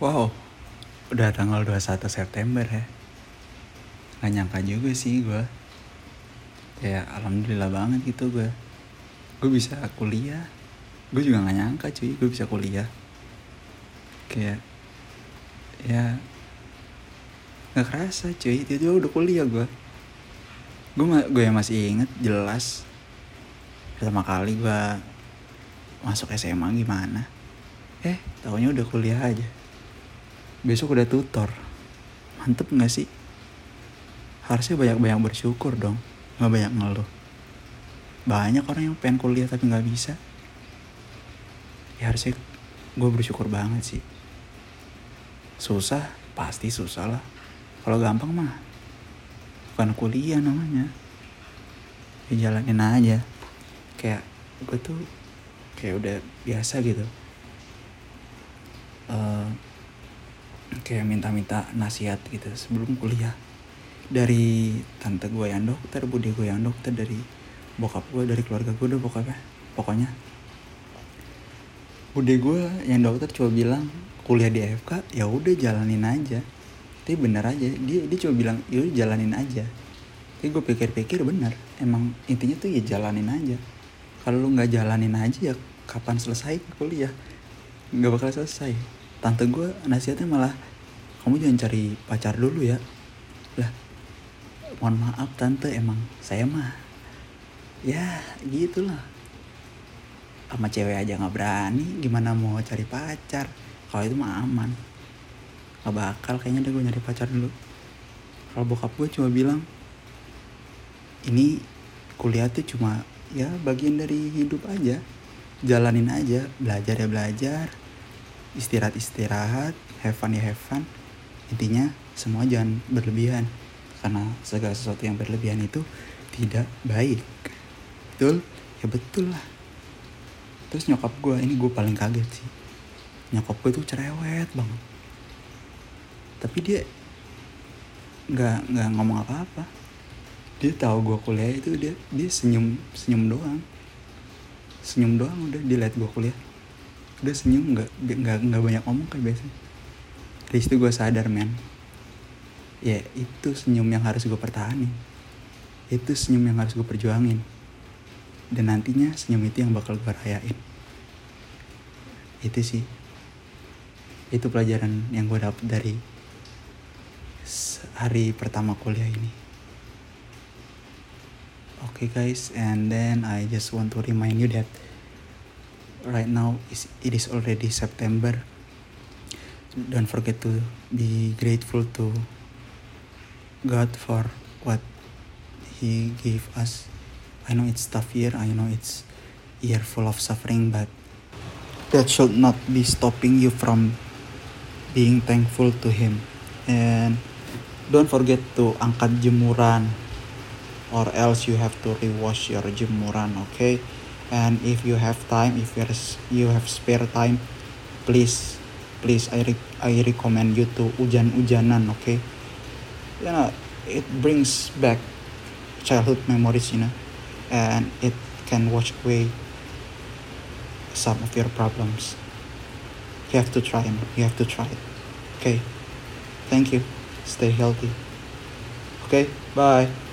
Wow, udah tanggal 21 September ya. Gak nyangka juga sih gue. Ya alhamdulillah banget gitu gue. Gue bisa kuliah. Gue juga gak nyangka cuy, gue bisa kuliah. Kayak, ya gak kerasa cuy, tiba-tiba udah kuliah gue. Gue gue yang masih inget jelas pertama kali gue masuk SMA gimana. Eh, tahunya udah kuliah aja besok udah tutor. Mantep gak sih? Harusnya banyak-banyak bersyukur dong nggak banyak ngeluh. Banyak orang yang pengen kuliah tapi nggak bisa. Ya harusnya gue bersyukur banget sih. Susah pasti susah lah. Kalau gampang mah bukan kuliah namanya. Ya jalanin aja. Kayak gue tuh kayak udah biasa gitu. Uh, kayak minta-minta nasihat gitu sebelum kuliah. Dari tante gue yang dokter bude gue yang dokter dari bokap gue dari keluarga gue udah bokapnya pokoknya. Bude gue yang dokter coba bilang kuliah di FK ya udah jalanin aja. Tapi bener aja dia dia coba bilang ya jalanin aja. Tapi gue pikir-pikir bener emang intinya tuh ya jalanin aja. Kalau lu nggak jalanin aja ya kapan selesai kuliah? Nggak bakal selesai. Tante gue nasihatnya malah kamu jangan cari pacar dulu ya. Lah mohon maaf tante. Emang saya mah ya gitulah. Sama cewek aja nggak berani. Gimana mau cari pacar? Kalau itu mah aman. Gak bakal kayaknya deh gue nyari pacar dulu. Kalau bokap gue cuma bilang ini kuliah tuh cuma ya bagian dari hidup aja. Jalanin aja. Belajar ya belajar. Istirahat istirahat have fun ya have fun intinya semua jangan berlebihan. Karena segala sesuatu yang berlebihan itu tidak baik. Betul? Ya betul lah. Terus nyokap gue ini gue paling kaget sih. Nyokap gue tuh cerewet banget. Tapi dia nggak nggak ngomong apa-apa. Dia tahu gue kuliah itu dia dia senyum senyum doang. Senyum doang udah dia gue kuliah. Udah senyum nggak nggak nggak banyak ngomong kayak biasanya dari situ gue sadar men. Ya itu senyum yang harus gue pertahanin. Itu senyum yang harus gue perjuangin. Dan nantinya senyum itu yang bakal gue rayain. Itu sih. Itu pelajaran yang gue dapet dari hari pertama kuliah ini. Okay guys. And then I just want to remind you that right now it is already September. Don't forget to be grateful to God for what He gave us. I know it's tough year. I know it's year full of suffering, but that should not be stopping you from being thankful to Him. And don't forget to angkat jemuran, or else you have to rewash your jemuran. Okay and if you have time if you have spare time please please I re I recommend you to ujan-ujanan okay? You know it brings back childhood memories you know and it can wash away some of your problems. You have to try you have to try it okay? Thank you. Stay healthy okay? Bye